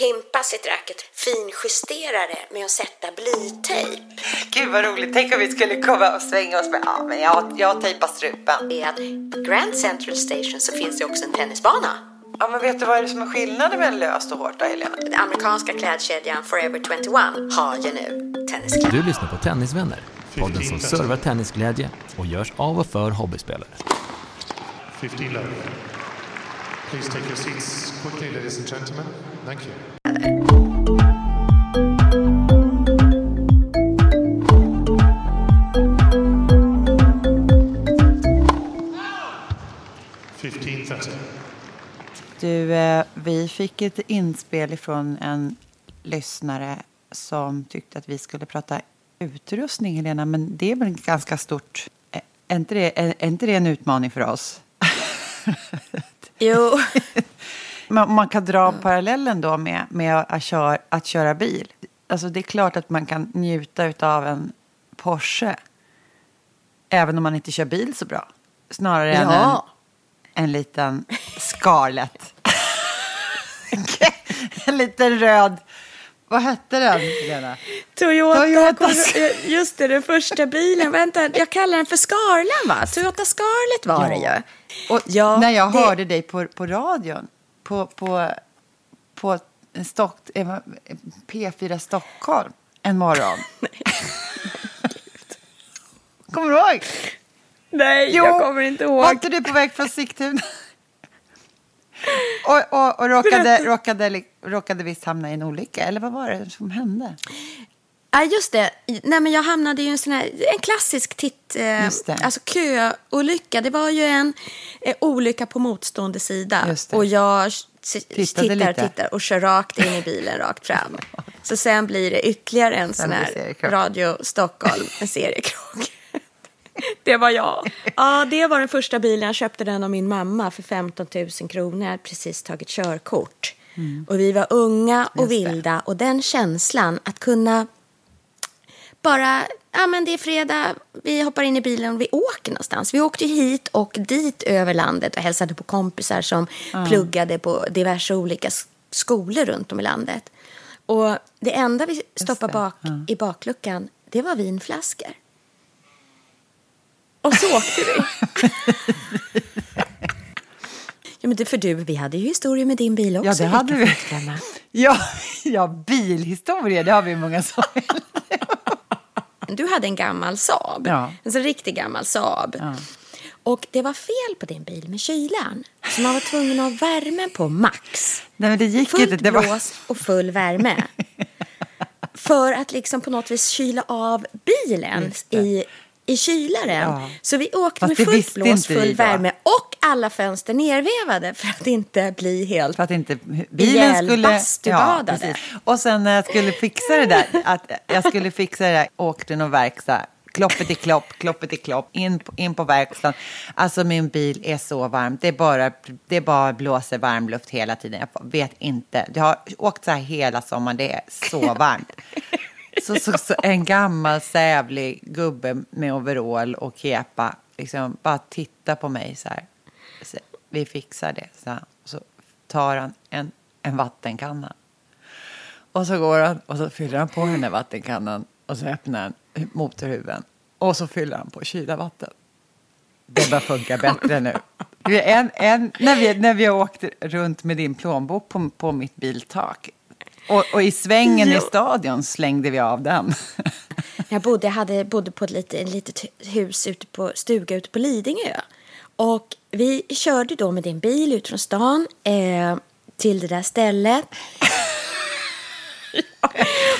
Pimpa sitt racket, finjustera det med att sätta blytejp. Gud vad roligt. Tänk om vi skulle komma och svänga oss med, ja men jag, jag tejpar strupen. Med Grand Central Station så finns det också en tennisbana. Ja men vet du vad är det som är skillnaden mellan löst och hårt då Helena? Den amerikanska klädkedjan Forever 21 har ju nu tenniskläder. Du lyssnar på Tennisvänner, podden som servar tennisglädje och görs av och för hobbyspelare. 15 love. Please take your seats quickly, ladies and gentlemen. Thank you. Thirty. Du, eh, vi fick ett inspel ifrån en lyssnare som tyckte att vi skulle prata utrustning, Helena. Men det är väl ganska stort. Eh, Är inte det, är, är inte det en utmaning för oss? Jo, Man, man kan dra parallellen då med, med att, köra, att köra bil. Alltså det är klart att man kan njuta av en Porsche även om man inte kör bil så bra. Snarare än en, ja. en liten Scarlett. en liten röd... Vad hette den, Helena? Toyota, Toyotas. just det, den första bilen. Vänta, jag kallar den för Scarlen va? Toyota Scarlet var det ju. Och Ja, när jag det- hörde dig på, på radion, på, på, på Stock, eh, P4 Stockholm en morgon. Kommer du ihåg? Nej, Jo, jag kommer inte ihåg. Var inte du på väg från Sigtuna? och och, och råkade, råkade, råkade visst hamna i en olycka? Eller vad var det som hände? Ja, just det. Nej, men jag hamnade ju i en sån här, en klassisk titt, eh, det. alltså köolycka. Det var ju en eh, olycka på motstående sida. Det. Och jag tittar och lite. tittar och kör rakt in i bilen, rakt fram. Så sen blir det ytterligare en sån blir det här. Radio Stockholm, en seriekrock. Det var jag. Ja, det var den första bilen. Jag köpte den av min mamma för 15 000 kronor. Jag hade precis tagit körkort. Och vi var unga och Mm. Just det. vilda. Och den känslan att kunna bara, ja men det är fredag, vi hoppar in i bilen och vi åker någonstans. Vi åkte hit och dit över landet och hälsade på kompisar som pluggade på diverse olika skolor runt om i landet. Och det enda vi stoppade bak i bakluckan, det var vinflaskor. Och så åkte vi. ja, men det för du, vi hade ju historier med din bil också. Ja, det hade vi. Ja, ja bilhistoria, det har vi många som Du hade en gammal Saab. Ja. En sån riktig gammal Saab. Och det var fel på din bil med kylan. Så man var tvungen att ha värmen på max. Nej, men det gick Fullt inte. Det var... blås och full värme. För att liksom på något vis kyla av bilen i, i kylaren. Ja. Så vi åkte Fast med fullt blås, full värme och alla fönster nervevade för att inte bli helt... För att inte bilen skulle... bastubadade. precis. och sen när jag skulle fixa det där, att jag skulle fixa det där, åkte någon verkstad, kloppet i klopp, kloppet i klopp, in, på- in på verkstaden. Alltså min bil är så varm, det är bara, det bara blåser varmluft hela tiden. Jag vet inte, jag har åkt så här hela sommaren, det är så varmt. Så, så, så en gammal sävlig gubbe med overall och kepa liksom bara titta på mig så här. Så, Vi fixar det, så, han. så tar han en, en vattenkanna. Och så går han och så fyller han på den där vattenkannan och så öppnar han motorhuven. Och så fyller han på kyla vatten. Det börjar funka bättre nu. En, en, när, vi, när vi har åkt runt med din plånbok på, på mitt biltak. Och, och i svängen i Ja. stadion slängde vi av den. Jag bodde, jag hade, bodde på ett litet, litet hus ute på, stuga ute på Lidingö. Och vi körde då med din bil ut från stan eh, till det där stället.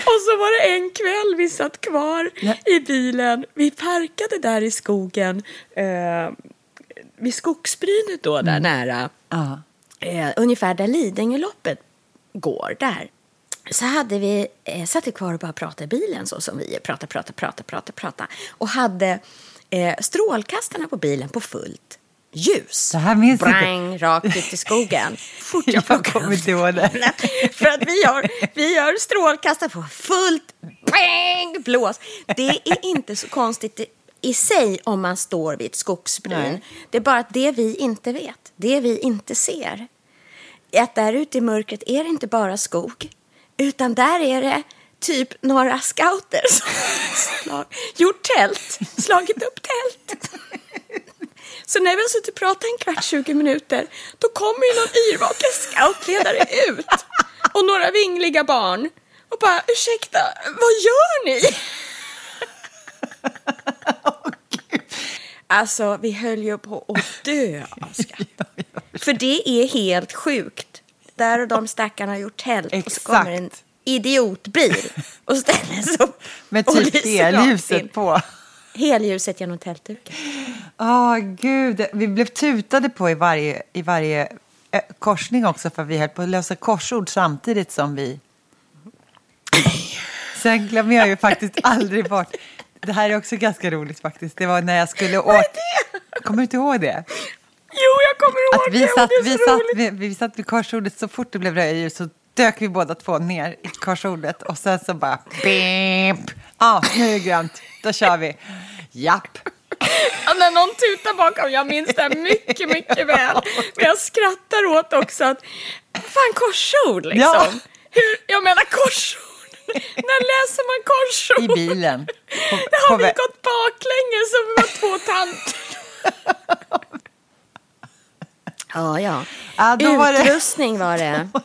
Och så var det en kväll vi satt kvar i bilen. Vi parkade där i skogen eh, vid skogsbrynet då, där nära. Ja. eh, ungefär där Lidingöloppet går, där, så hade vi, eh, satt vi kvar och bara pratade i bilen så som vi gör. Prata, prata, prata, prata, prata. Och hade eh, strålkastarna på bilen på fullt ljus. Det här minns Brang, rakt ut i skogen. Fort jag plockar kommer inte ihåg det. för att vi har, vi har strålkastare på fullt bang, blås. Det är inte så konstigt i sig om man står vid ett skogsbryn. Nej. Det är bara att det vi inte vet, det vi inte ser. Att där ute i mörkret är det inte bara skog, utan där är det typ några scouter som slag, gjort tält, slagit upp tält. Så när vi har suttit och pratat en kvart, 20 minuter, då kommer ju någon yrvaken scoutledare ut och några vingliga barn och bara ursäkta, vad gör ni? Alltså, vi höll ju på att dö av skratt. För det är helt sjukt. Där har de stackarna gjort tält och så kommer en Exakt. idiotbil och ställer sig upp Med och typ lyser rakt in. elljuset på. Helljuset genom tältduken. Ja, gud. Vi blev tutade på i varje, i varje korsning också för vi höll på att lösa korsord samtidigt som vi... Sen glömmer jag ju faktiskt aldrig bort. Det här är också ganska roligt faktiskt. Det var när jag skulle åka... Kommer du inte ihåg det? Jo, jag kommer ihåg Att vi det satt, det vi, satt vid, vi satt vid korsordet så fort det blev rödljus så dök vi båda två ner i korsordet och sen så bara beep. Ja, nu är det grönt. Då kör vi. Japp. Ja, när någon tutar bakom, jag minns det mycket, mycket väl. Men jag skrattar åt också att, fan korsord liksom. Ja. Hur, jag menar korsord. När läser man korsord? I bilen. På, på har vi gått baklänges som vi var två tanter. Ja, ja. Ja, då var det- Utrustning var det.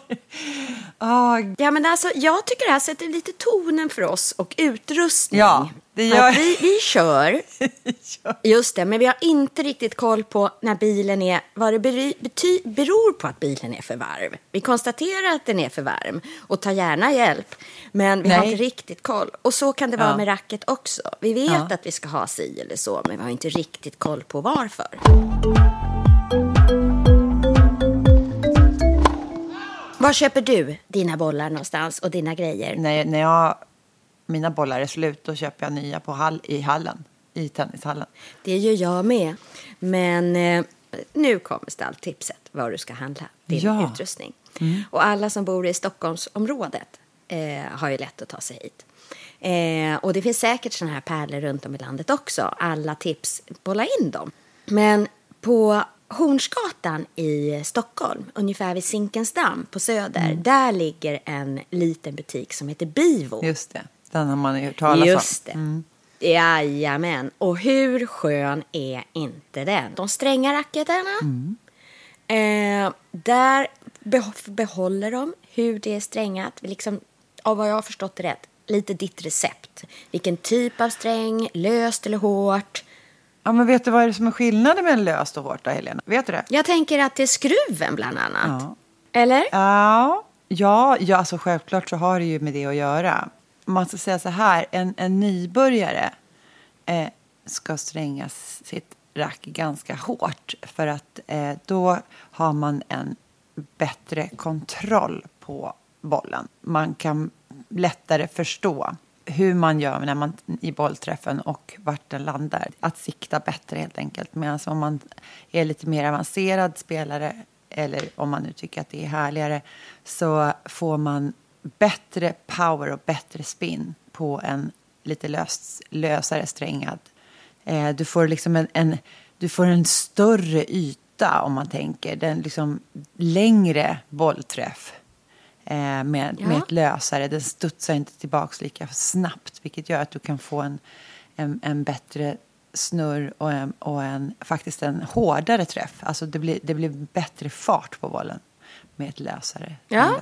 Ja, Ja, men alltså, jag tycker det här sätter lite tonen för oss och utrustning. Ja, det gör- Att vi, vi kör, just det, men vi har inte riktigt koll på när bilen är, vad det bety, beror på att bilen är för varm. Vi konstaterar att den är för varm och tar gärna hjälp, men vi har Nej. inte riktigt koll. Och så kan det vara Ja. med racket också. Vi vet Ja. att vi ska ha si eller så, men vi har inte riktigt koll på varför. Var köper du dina bollar någonstans och dina grejer? när, när jag, mina bollar är slut då köper jag nya på hall, i hallen. I tennishallen. Det gör jag med. Men eh, nu kommer stalltipset var du ska handla din Ja. utrustning. Och alla som bor i Stockholmsområdet eh, har ju lätt att ta sig hit. Eh, och det finns säkert sådana här pärlor runt om i landet också. Alla tips, bolla in dem. Men på Hornsgatan i Stockholm, ungefär vid Zinkensdamm på Söder, där ligger en liten butik som heter Bivo. Just det, den har man ju hört talas om. Just det. Jajamän. Och hur skön är inte den? De stränga racketarna. Eh, där beh- behåller de hur det är strängat. Liksom, av vad jag har förstått det rätt, lite ditt recept. Vilken typ av sträng, löst eller hårt. Ja, men vet du vad är det som är skillnaden mellan löst och hårt då, Helena? Vet du det? Jag tänker att det är skruven bland annat. Ja. Eller? Ja, ja, ja alltså självklart så har det ju med det att göra. Man ska säga så här, en, en nybörjare eh, ska stränga sitt rack ganska hårt för att eh, då har man en bättre kontroll på bollen. Man kan lättare förstå hur man gör när man, i bollträffen och vart den landar. Att sikta bättre helt enkelt. Medan om man är lite mer avancerad spelare eller om man nu tycker att det är härligare så får man bättre power och bättre spin på en lite löst, lösare strängad. Eh, du, får liksom en, en, du får en större yta om man tänker. Den liksom längre bollträff med, Ja. med ett lösare. Den studsar inte tillbaka lika snabbt vilket gör att du kan få en, en, en bättre snurr och, en, och en, faktiskt en hårdare träff. Alltså det blir, det blir bättre fart på bollen med ett lösare, Ja.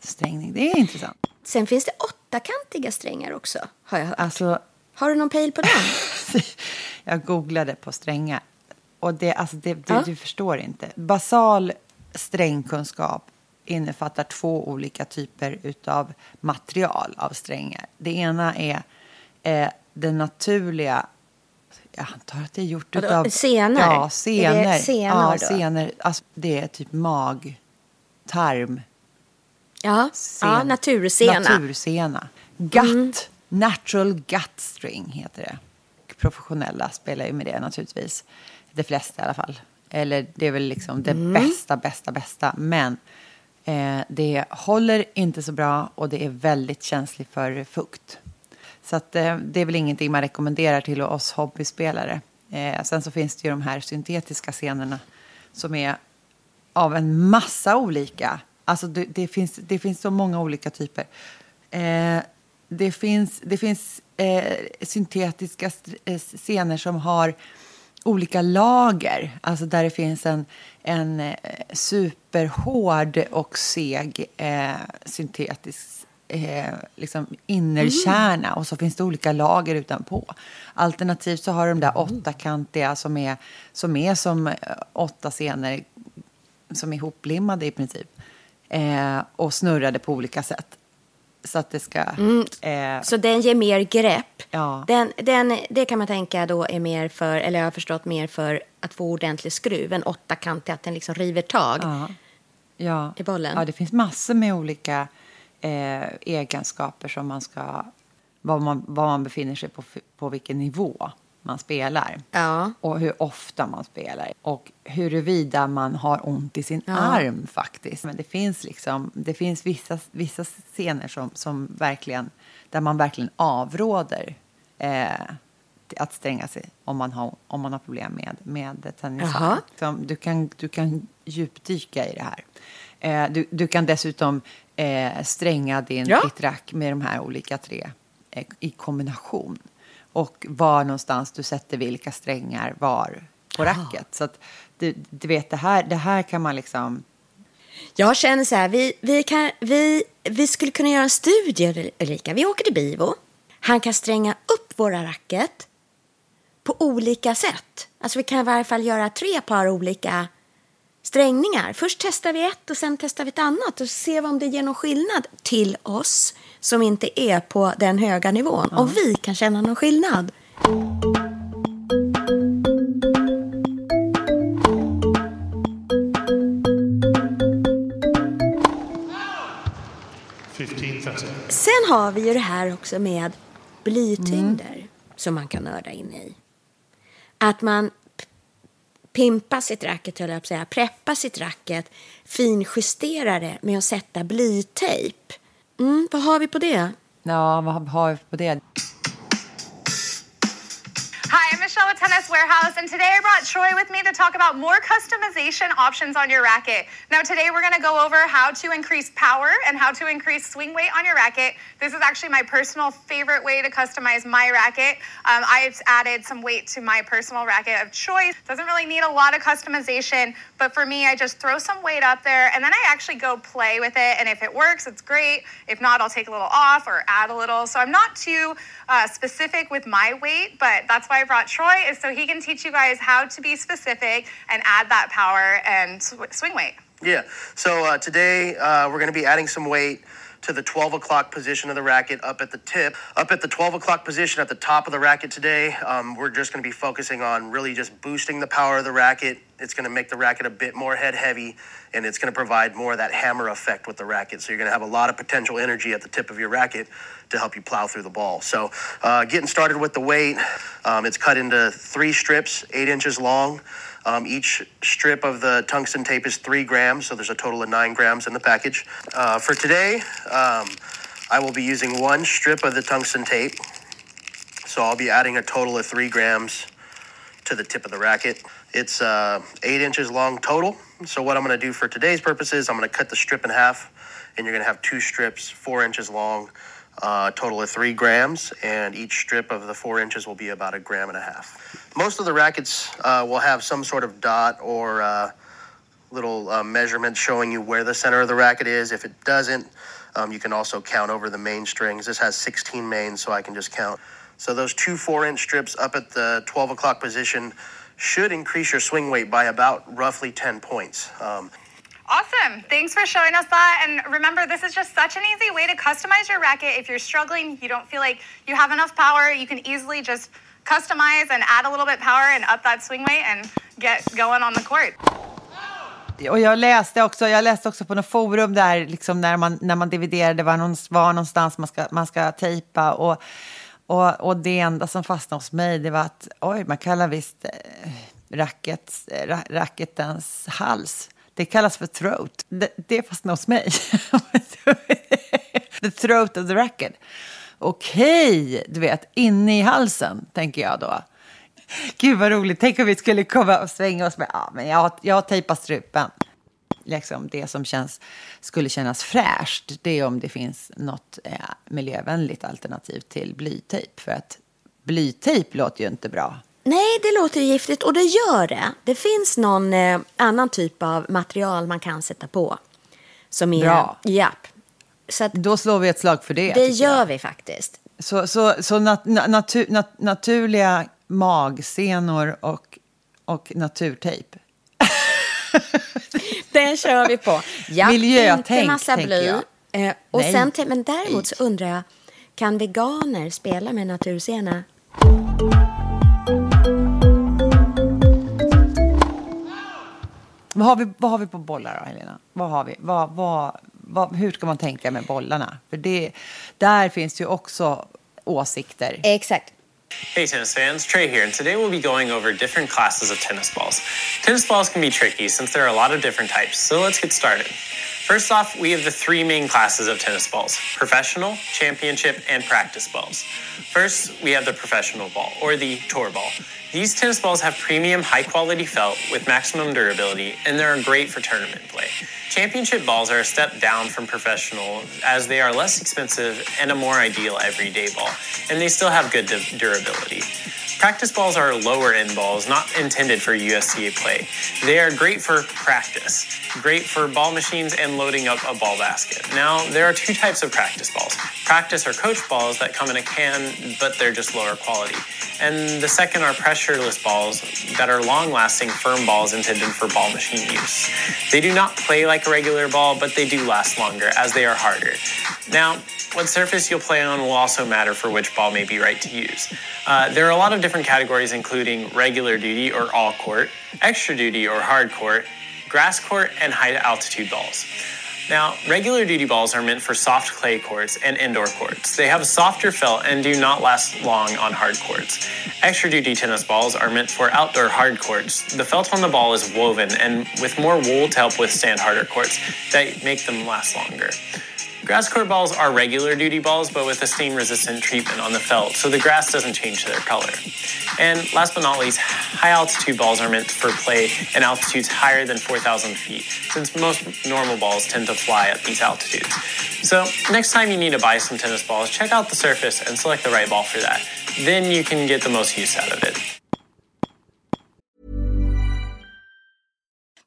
strängning. Det är intressant. Sen finns det åttakantiga strängar också, har jag hört. Alltså, Har du någon pejl på den? jag googlade på strängar. Och det, alltså det, det, Ja. Du förstår inte. Basal strängkunskap innefattar två olika typer utav material av strängar. Det ena är eh, den naturliga jag antar att det är gjort utav... senor? Ja, senor. det senor ja, senor. Alltså, det är typ mag, tarm, Ja, sen, ja natursena. Natursena. Gut, natural gut string heter det. Professionella spelar ju med det naturligtvis. De flesta i alla fall. Eller det är väl liksom det bästa, bästa, bästa. Men eh, det håller inte så bra och det är väldigt känsligt för fukt. Så att, eh, det är väl ingenting man rekommenderar till oss hobbyspelare. Eh, sen så finns det ju de här syntetiska scenerna som är av en massa olika. Alltså det, det, finns, det finns så många olika typer. Eh, det finns, det finns eh, syntetiska eh, scener som har olika lager. Alltså där det finns en, en eh, superhård och seg eh, syntetisk eh, liksom innerkärna och så finns det olika lager utanpå. Alternativt så har de där åttakantiga som är som, är som eh, åtta scener som är hoplimmade i princip. Eh, och snurrade på olika sätt. Så att det ska... Eh, Så den ger mer grepp. Ja. Den, den, det kan man tänka då är mer för, eller jag har förstått mer för att få ordentlig skruv. En åttakantig, att den liksom river tag. ja, ja, i bollen. Ja, det finns massor med olika eh, egenskaper som man ska... Var man, var man befinner sig på, på vilken nivå man spelar. Ja. Och hur ofta man spelar. Och huruvida man har ont i sin arm faktiskt. Men det finns, liksom, det finns vissa, vissa scener som, som verkligen, där man verkligen avråder eh, att stränga sig om man har, om man har problem med, med tennisarm. Jaha. Som Du kan, du kan djupdyka i det här. Eh, du, du kan dessutom eh, stränga din, Ja. med de här olika tre eh, i kombination. Och var någonstans du sätter vilka strängar var på racket. Så att du, du vet, det här, det här kan man liksom... Jag känner så här, vi, vi, kan, vi, vi skulle kunna göra en studie, Ulrika. Vi åker till Bivo. Han kan stränga upp våra racket på olika sätt. Alltså vi kan i varje fall göra tre par olika strängningar. Först testar vi ett och sen testar vi ett annat och ser vi om det ger någon skillnad till oss som inte är på den höga nivån. Om vi kan känna någon skillnad. 15.30. Sen har vi ju det här också med blytyngder som man kan nörda in i. Att man pimpa sitt racket, höll jag på att säga, preppa sitt racket, finjustera det med att sätta blytejp. Mm, vad har vi på det? Ja, vad har vi på det? Tennis Warehouse, and today I brought Troy with me to talk about more customization options on your racket. Now, today we're going to go over how to increase power and how to increase swing weight on your racket. This is actually my personal favorite way to customize my racket. Um, I've added some weight to my personal racket of choice. Doesn't really need a lot of customization, but for me, I just throw some weight up there and then I actually go play with it. And if it works, it's great. If not, I'll take a little off or add a little. So I'm not too uh, specific with my weight, but that's why I brought Troy is so he can teach you guys how to be specific and add that power and sw- swing weight. Yeah. So uh, today uh, we're going to be adding some weight to the 12 o'clock position of the racket up at the tip. Up at the 12 o'clock position at the top of the racket today, um, we're just going to be focusing on really just boosting the power of the racket. It's going to make the racket a bit more head heavy and it's going to provide more of that hammer effect with the racket. So you're going to have a lot of potential energy at the tip of your racket to help you plow through the ball. So uh, getting started with the weight, um, it's cut into three strips, eight inches long. Um, each strip of the tungsten tape is three grams, so there's a total of nine grams in the package. Uh, for today, um, I will be using one strip of the tungsten tape. So I'll be adding a total of three grams to the tip of the racket. It's uh, eight inches long total. So what I'm going to do for today's purposes, I'm going to cut the strip in half, and you're going to have two strips, four inches long, uh, total of three grams, and each strip of the four inches will be about a gram and a half. Most of the rackets uh, will have some sort of dot or uh, little uh, measurement showing you where the center of the racket is. If it doesn't, um, you can also count over the main strings. This has 16 mains, so I can just count. So those two four-inch strips up at the 12 o'clock position should increase your swing weight by about roughly 10 points. Um, Awesome. Thanks for showing us that. And remember, this is just such an easy way to customize your racket. If you're struggling, you don't feel like you have enough power, you can easily just customize and add a little bit power and up that swing weight and get going on the court. Och jag läste också, jag läste också på något forum där liksom när, man, när man dividerade var, någon, var någonstans man ska, man ska tejpa. Och, och, och det enda som fastnade hos mig det var att oj, man kallar visst eh, racket, eh, ra, racketens hals. Det kallas för throat. Det, det fastnade hos mig. the throat of the racket. Okej, okay, du vet, inne i halsen, tänker jag då. Gud vad roligt, tänk om vi skulle komma och svänga oss med, ja men jag, jag tejpar strupen. Liksom det som känns, skulle kännas fräscht, det är om det finns något eh, miljövänligt alternativ till blytejp. För att blytejp låter ju inte bra. Nej, det låter giftigt och det gör det. Det finns någon eh, annan typ av material man kan sätta på. Som är, Bra. Japp. Så att, Då slår vi ett slag för det. det gör jag. vi faktiskt. Så, så, så nat, natu, nat, naturliga magsenor och, och naturtejp. Den kör vi på. Ja, Miljötänk, inte massa bly. jag. Eh, och Nej. sen, men däremot så undrar jag, kan veganer spela med natursena? Vad har, vi, vad har vi på bollar då, Helena? Vad har vi? Vad, vad, vad, hur ska man tänka med bollarna? För det, där finns ju också åsikter. Exakt. Hey tennis fans, Trey here, and today we'll be going over different classes of tennis balls. Tennis balls can be tricky since there are a lot of different types, so let's get started. First off, we have the three main classes of tennis balls professional, championship, and practice balls. First, we have the professional ball, or the tour ball. These tennis balls have premium, high quality felt with maximum durability, and they're great for tournament play. Championship balls are a step down from professional as they are less expensive and a more ideal everyday ball, and they still have good durability. Practice balls are lower end balls, not intended for USTA play. They are great for practice, great for ball machines and loading up a ball basket. Now, there are two types of practice balls practice or coach balls that come in a can, but they're just lower quality. And the second are pressureless balls that are long lasting, firm balls intended for ball machine use. They do not play like a regular ball, but they do last longer as they are harder. Now, what surface you'll play on will also matter for which ball may be right to use. Uh, there are a lot of different categories, including regular duty or all court, extra duty or hard court, grass court, and high altitude balls. Now, regular duty balls are meant for soft clay courts and indoor courts. They have a softer felt and do not last long on hard courts. Extra duty tennis balls are meant for outdoor hard courts. The felt on the ball is woven and with more wool to help withstand harder courts that make them last longer. Grass court balls are regular duty balls, but with a stain resistant treatment on the felt, so the grass doesn't change their color. And last but not least, high altitude balls are meant for play in altitudes higher than 4,000 feet, since most normal balls tend to fly at these altitudes. So, next time you need to buy some tennis balls, check out the surface and select the right ball for that. Then you can get the most use out of it.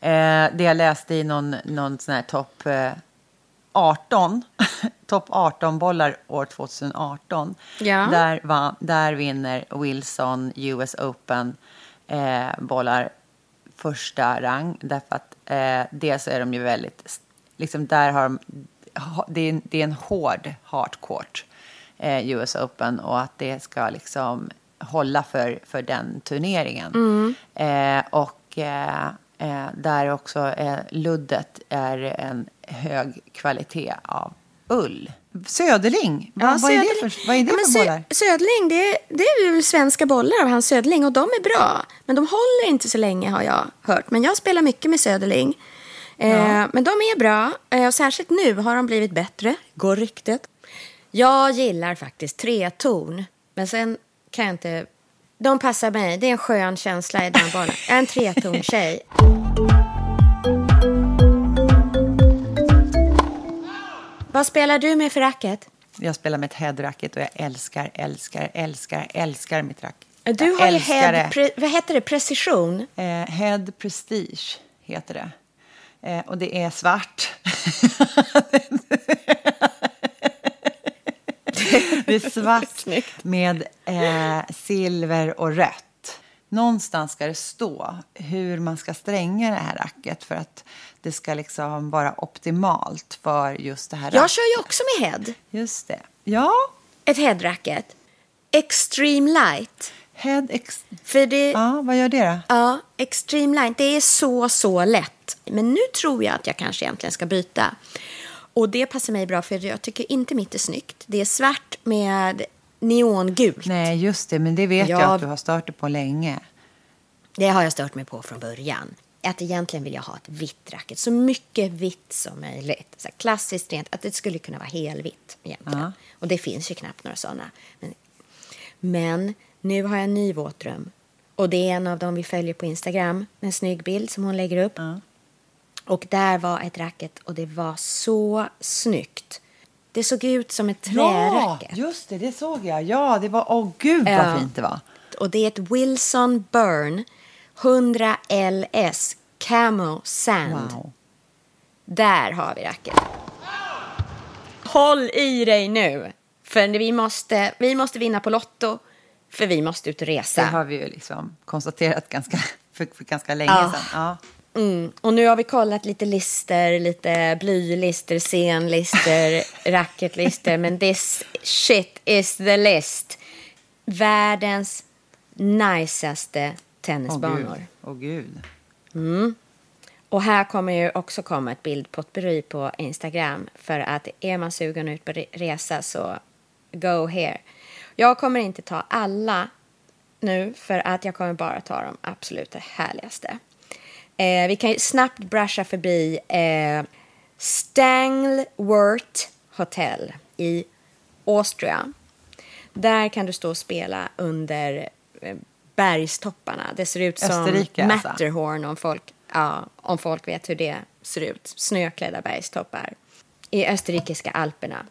Eh, det jag läste i någon, någon sån här topp eh, 18, topp 18 bollar år 2018. Ja. Där, va, där vinner Wilson US Open eh, bollar första rang. Därför att eh, dels är de ju väldigt, liksom där har de det är, en- det är en hård hardcourt, eh, US Open, och att det ska liksom hålla för, för den turneringen. Mm. Eh, och eh, där också eh, luddet är en hög kvalitet av ull. Söderling, vad, Ja, vad, är det Söderling. för, vad är det Ja, för Sö- bollar? Söderling, det, det är väl svenska bollar av hans Söderling och de är bra. Men de håller inte så länge har jag hört. Men jag spelar mycket med Söderling. Eh, Men de är bra. Eh, och särskilt nu har de blivit bättre, går ryktet. Jag gillar faktiskt treton. Men sen kan jag inte... De passar mig. Det är en skön känsla i den bollen. Jag är en treton-tjej. Vad spelar du med för racket? Jag spelar med ett headracket och jag älskar, älskar, älskar, älskar mitt racket. Du Jag har ju head, pre, vad heter det, precision. Eh, head Prestige heter det. Eh, och det är svart. det är svart med eh, silver och rött. Någonstans ska det stå hur man ska stränga det här racket för att det ska liksom vara optimalt för just det här Jag racket. kör ju också med head. Just det. Ja. Ett headracket. Extreme light. Head ex... För det, Ja, vad gör det då? ja, extreme light. Det är så, så lätt. Men nu tror jag att jag kanske egentligen ska byta. Och det passar mig bra för jag tycker inte mitt är snyggt. Det är svart med neongult. Nej, just det. Men det vet jag Ja. att du har stört dig på länge. Det har jag stört mig på från början. Att egentligen vill jag ha ett vitt racket. Så mycket vitt som möjligt. Så klassiskt rent. Att det skulle kunna vara helvitt egentligen. Ja. Och det finns ju knappt några sådana. Men, men nu har jag en ny våtdröm. Och det är en av dem vi följer på Instagram. En snygg bild som hon lägger upp. Och där var ett racket och det var så snyggt. Det såg ut som ett Ja, träracket. just det. Det såg jag. Ja, det var... Åh, gud vad Ja. fint det var. Och det är ett Wilson Burn 100 LS Camo Sand. Wow. Där har vi racket. Håll i dig nu. För vi måste, vi måste vinna på Lotto. För vi måste ut och Det resa. har vi ju liksom konstaterat ganska, för, för ganska länge Ja. sedan. Ja. Mm. Och nu har vi kollat lite lister, lite blylister, scenlister, racketlister. Men this shit is the list. Världens najsaste Åh, tennisbanor. gud. Åh, gud. Mm. Och här kommer ju också komma ett bildpotpurri på Instagram. För att är man sugen ut på re- resa så go here. Jag kommer inte ta alla nu för att jag kommer bara ta de absolut härligaste. Eh, vi kan ju snabbt brusha förbi eh, Stanglewort Hotel i Austria. Där kan du stå och spela under eh, bergstopparna. Det ser ut som Österrike, alltså. Matterhorn om folk, ja, om folk vet hur det ser ut. Snöklädda bergstoppar i österrikiska alperna.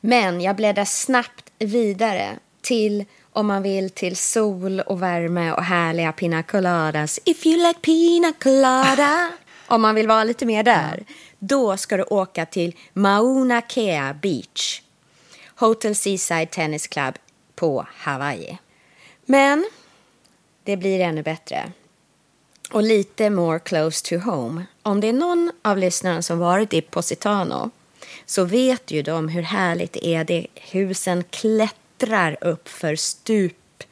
Men jag bläddrar snabbt vidare till, om man vill, till sol och värme och härliga pina coladas. If you like pina colada. om man vill vara lite mer där. Då ska du åka till Mauna Kea Beach. Hotel Seaside Tennis Club på Hawaii. Men det blir ännu bättre. Och lite more close to home. Om det är någon av lyssnarna som varit i Positano så vet ju de hur härligt det är. Det husen klättrar upp för stup,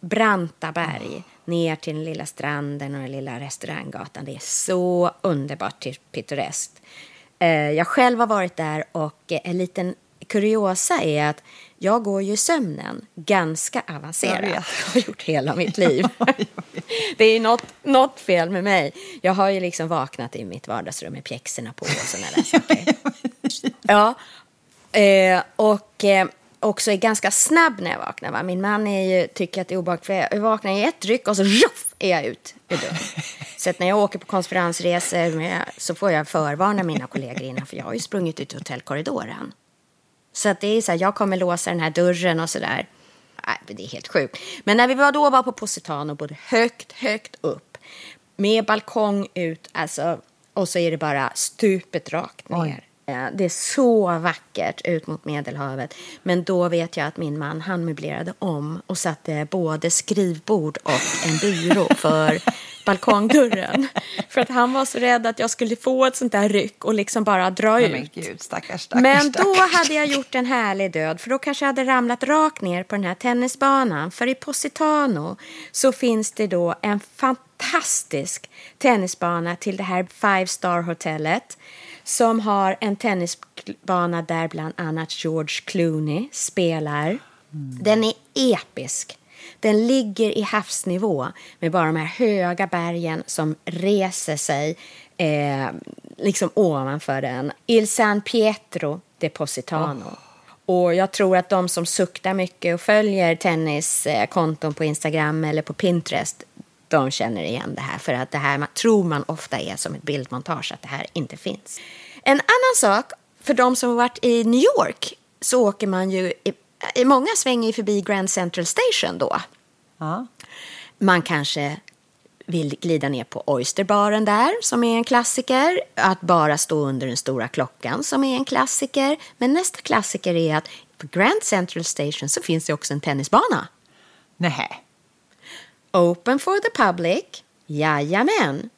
branta berg ner till den lilla stranden och den lilla restauranggatan. Det är så underbart pittoreskt. Eh, Jag själv har varit där och en liten kuriosa är att jag går ju sömnen ganska Jag avancerat. vet. Jag har gjort hela mitt liv. det är något, något fel med mig. Jag har ju liksom vaknat i mitt vardagsrum med pjäxorna på och sådana där saker. ja, eh, och eh, också är ganska snabb när jag vaknar. Va? Min man är ju, tycker att det är obehagligt för jag vaknar i ett ryck och så ruff, är jag ut ur dörren. Så att när jag åker på konferensresor så får jag förvarna mina kollegor innan för jag har ju sprungit ut i hotellkorridoren. Så att det är så här, jag kommer låsa den här dörren och sådär. Nej, det är helt sjukt. Men när vi var då var på Positano, både högt, högt upp, med balkong ut, alltså, och så är det bara stupet rakt ner. Oj. Eh, Det är så vackert ut mot Medelhavet. Men då vet jag att min man, han möblerade om och satte både skrivbord och en byrå för balkongdörren. för att han var så rädd att jag skulle få ett sånt där ryck och liksom bara dra Nej, ut. men gud, stackars, stackars, Men då stackars. hade jag gjort en härlig död, för då kanske jag hade ramlat rakt ner på den här tennisbanan. För i Positano så finns det då en fantastisk tennisbana till det här Five Star hotellet som har en tennisbana där bland annat George Clooney spelar. Den är episk. Den ligger i havsnivå med bara de här höga bergen som reser sig eh, liksom ovanför den. Il San Pietro de Positano. Och jag tror att de som suktar mycket och följer tenniskonton på Instagram eller på Pinterest, de känner igen det här. För att det här man, tror man ofta är som ett bildmontage, att det här inte finns. En annan sak, för de som har varit i New York, så åker man ju, i, i många svänger förbi Grand Central Station då. Ja. Man kanske vill glida ner på Oysterbaren där, som är en klassiker. Att bara stå under den stora klockan, som är en klassiker. Men nästa klassiker är att på Grand Central Station så finns det också en tennisbana. Nej. Open for the public. Jajamän.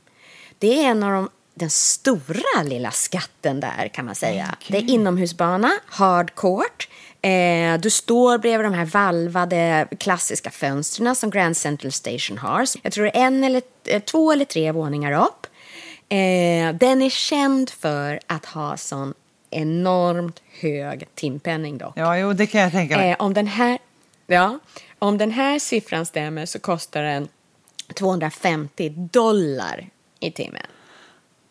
Det är en av de, den stora lilla skatten där kan man säga. Det är inomhusbana, hardcourt. Eh, du står bredvid de här valvade klassiska fönstren som Grand Central Station har. Jag tror det är en eller eh, två eller tre våningar upp. Eh, den är känd för att ha sån enormt hög timpenning dock. Ja, jo, det kan jag tänka mig. Eh, om, den här, ja, om den här siffran stämmer så kostar den 250 dollar i timmen.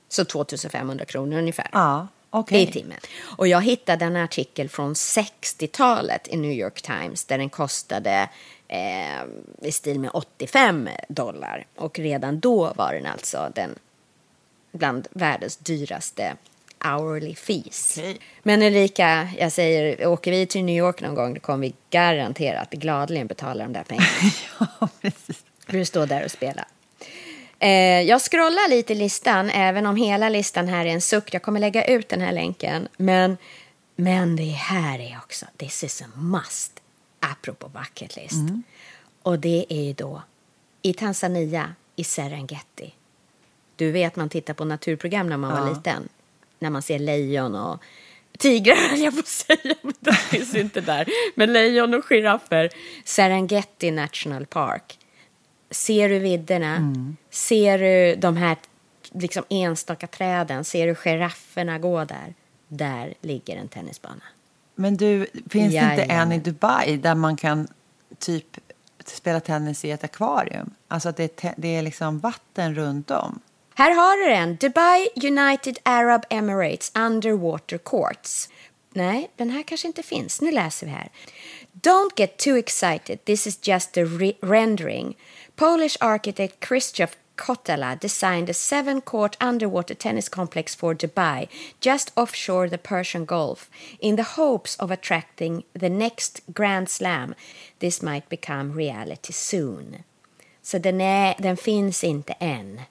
Så 2500 kronor ungefär. Ja, okej. I timmen. Och jag hittade en artikel från 60-talet i New York Times där den kostade eh, i stil med 85 dollar. Och redan då var den alltså den bland världens dyraste hourly fees. Men Erika, jag säger, åker vi till New York någon gång då kommer vi garanterat gladeligen betala de där pengarna. ja, precis. För att stå där och spela. Eh, jag scrollar lite i listan, även om hela listan här är en suck. Jag kommer lägga ut den här länken. Men, men det här är också, this is a must, apropå bucket list. Och det är ju då i Tanzania, i Serengeti. Du vet, man tittar på naturprogram när man var Ja. liten. När man ser lejon och tigrar, jag att säga, men de finns inte där. Men lejon och giraffer. Serengeti National Park. Ser du vidderna? Ser du de här liksom enstaka träden? Ser du girafferna gå där? Där ligger en tennisbana. Men du, finns det inte en i Dubai där man kan typ spela tennis i ett akvarium? Alltså att det är, det är liksom vatten runt om. Här har du den. Dubai United Arab Emirates Underwater Courts. Nej, den här kanske inte finns. Nu läser vi här. Don't get too excited. This is just a re- rendering. Polish architect Krzysztof Kotala designed a seven-court underwater tennis complex for Dubai, just offshore the Persian Gulf, in the hopes of attracting the next Grand Slam. This might become reality soon. Så den, är, den finns inte än.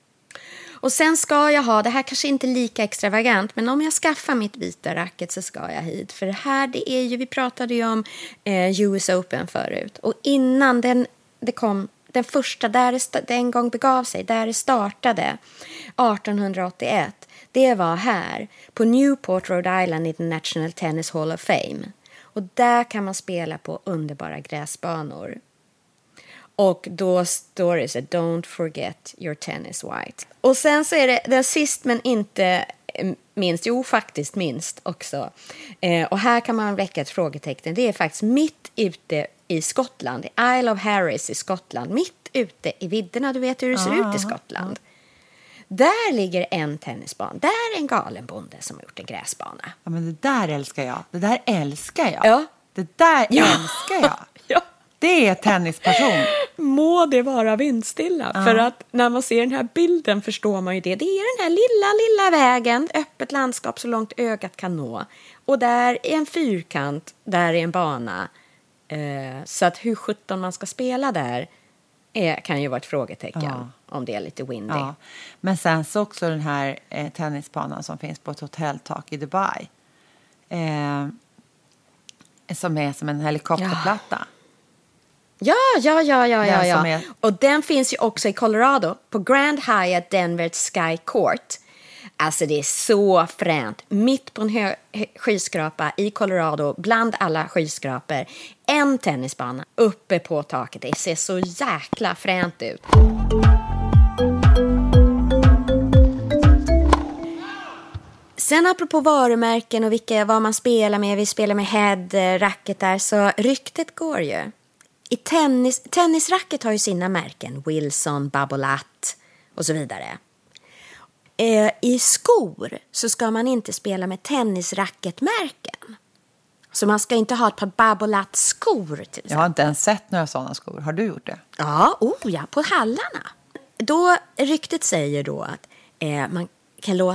Och sen ska jag ha, det här kanske inte är lika extravagant, men om jag skaffar mitt vita racket så ska jag hit. För det här, det är ju, vi pratade ju om eh, US Open förut. Och innan den, det kom, den första, där det, en gång begav sig, där det startade, 1881, det var här, på Newport, Rhode Island i the National Tennis Hall of Fame. Och där kan man spela på underbara gräsbanor. Och då står det så don't forget your tennis white. Och sen så är det den sist men inte eh, minst, jo faktiskt minst också. Eh, och här kan man väcka ett frågetecken. Det är faktiskt mitt ute i Skottland, i Isle of Harris i Skottland. Mitt ute i vidderna, du vet hur det ser ut i Skottland. Där ligger en tennisbana. Där är en galen bonde som har gjort en gräsbana. Ja, men det där älskar jag. Det där älskar jag. Ja. Det där Ja. älskar jag. Ja. Det är tennispassion. Må det vara vindstilla. För att när man ser den här bilden förstår man ju det. Det är den här lilla, lilla vägen, öppet landskap så långt ögat kan nå. Och där är en fyrkant, där är en bana. Eh, så att hur sjutton man ska spela där är, kan ju vara ett frågetecken. Ja. Om det är lite windy. Ja. Men sen så också den här eh, tennisbanan som finns på ett hotelltak i Dubai. Eh, som är som en helikopterplatta. Ja, ja, ja, ja, ja. Den ja. är- Och den finns ju också i Colorado på Grand Hyatt Denver Sky Court. Alltså det är så fränt. Mitt på en hö- hö- skyskrapa i Colorado, bland alla skyskrapor. En tennisbana uppe på taket. Det ser så jäkla fränt ut. Sen apropå varumärken och vilka, vad man spelar med, vi spelar med head, eh, racketar, så ryktet går ju. I tennis, tennisracket har ju sina märken, Wilson, Babolat och så vidare. Eh, I skor så ska man inte spela med tennisracketmärken. Så man ska inte ha ett par Babolat-skor till exempel. Jag har inte ens sett några sådana skor. Har du gjort det? Ja, oh ja, på hallarna. Då, ryktet säger då att eh, man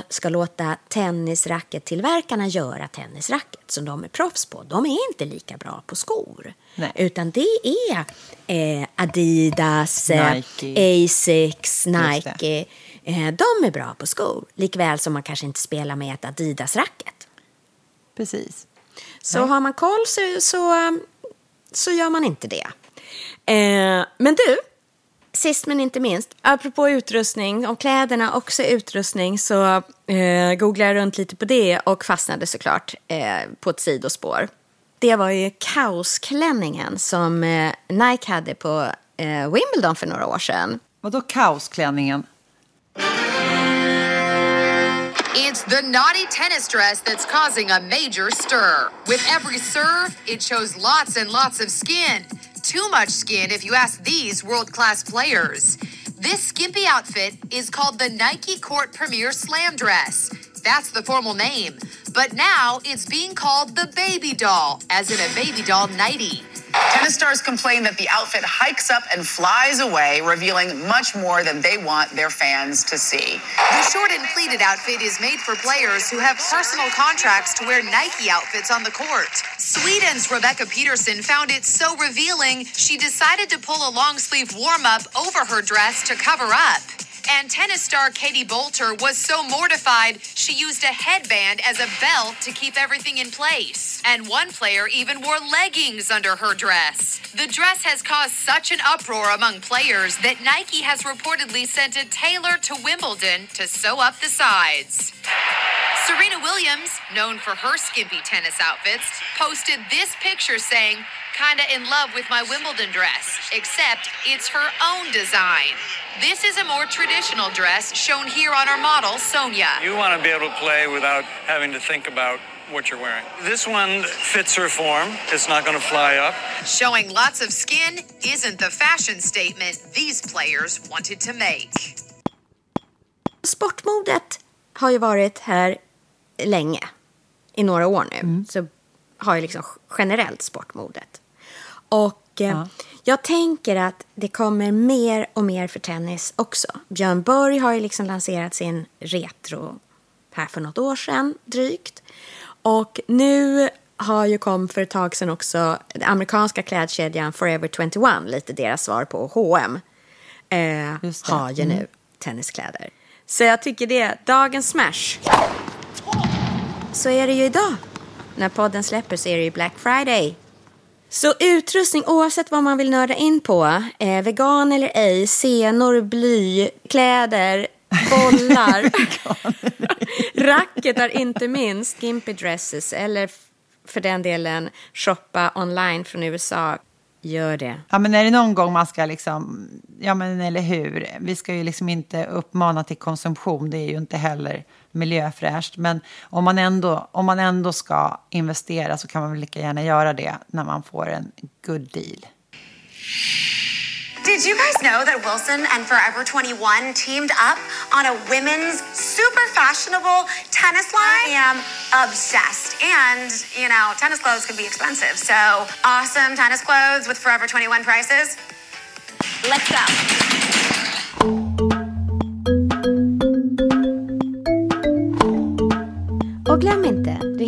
ska låta tennisrackettillverkarna göra tennisracket som de är proffs på. De är inte lika bra på skor. Nej. Utan det är eh, Adidas, eh, Nike. Asics. Nike. Eh, de är bra på skor. Likväl som man kanske inte spelar med ett Adidas-racket. Precis. Så har man koll så, så, så gör man inte det. Eh, men du, sist men inte minst, apropå utrustning, om kläderna också är utrustning så eh, googlade jag runt lite på det och fastnade såklart eh, på ett sidospår. Det var ju kaosklänningen som eh, Nike hade på eh, Wimbledon för några år sedan. Vadå kaosklänningen? It's the naughty tennis dress that's causing a major stir. With every serve, it shows lots and lots of skin. Too much skin, if you ask these world class players. This skimpy outfit is called the Nike Court Premier Slam Dress. That's the formal name. But now it's being called the Baby Doll, as in a baby doll nightie. Tennis stars complain that the outfit hikes up and flies away, revealing much more than they want their fans to see. The short and pleated outfit is made for players who have personal contracts to wear Nike outfits on the court. Sweden's Rebecca Peterson found it so revealing, she decided to pull a long sleeve warm up over her dress to cover up. And tennis star Katie Bolter was so mortified, she used a headband as a belt to keep everything in place. And one player even wore leggings under her dress. The dress has caused such an uproar among players that Nike has reportedly sent a tailor to Wimbledon to sew up the sides. Serena Williams, known for her skimpy tennis outfits, posted this picture saying, Kinda in love with my Wimbledon dress, except it's her own design. This is a more traditional dress shown here on our model, Sonia. You want to be able to play without having to think about what you're wearing. This one fits her form. It's not going to fly up. Showing lots of skin isn't the fashion statement these players wanted to make. Sportmodet har ju varit här länge, i några år nu. Mm. Så har ju liksom generellt sportmodet. Och eh, jag tänker att det kommer mer och mer för tennis också. Björn Borg har ju liksom lanserat sin retro här för något år sedan drygt. Och nu har ju kom för ett tag sedan också den amerikanska klädkedjan Forever 21, lite deras svar på H&M eh, har ju nu Mm. tenniskläder. Så jag tycker det, dagens smash. Så är det ju idag. När podden släpper så är det ju Black Friday. Så utrustning, oavsett vad man vill nörda in på, eh, vegan eller ej, senor, bly, kläder, bollar, racketar inte minst, skimpy dresses eller för den delen shoppa online från USA. Gör det. Ja, men är det någon gång man ska liksom, ja men eller hur, vi ska ju liksom inte uppmana till konsumtion, det är ju inte heller miljöfräscht, men om man ändå, om man ändå ska investera så kan man väl lika gärna göra det när man får en good deal. Did you guys know that Wilson and Forever 21 teamed up on a women's super fashionable tennis line? I am obsessed. And, you know, tennis clothes can be expensive. So, awesome tennis clothes with Forever 21 prices. Let's go.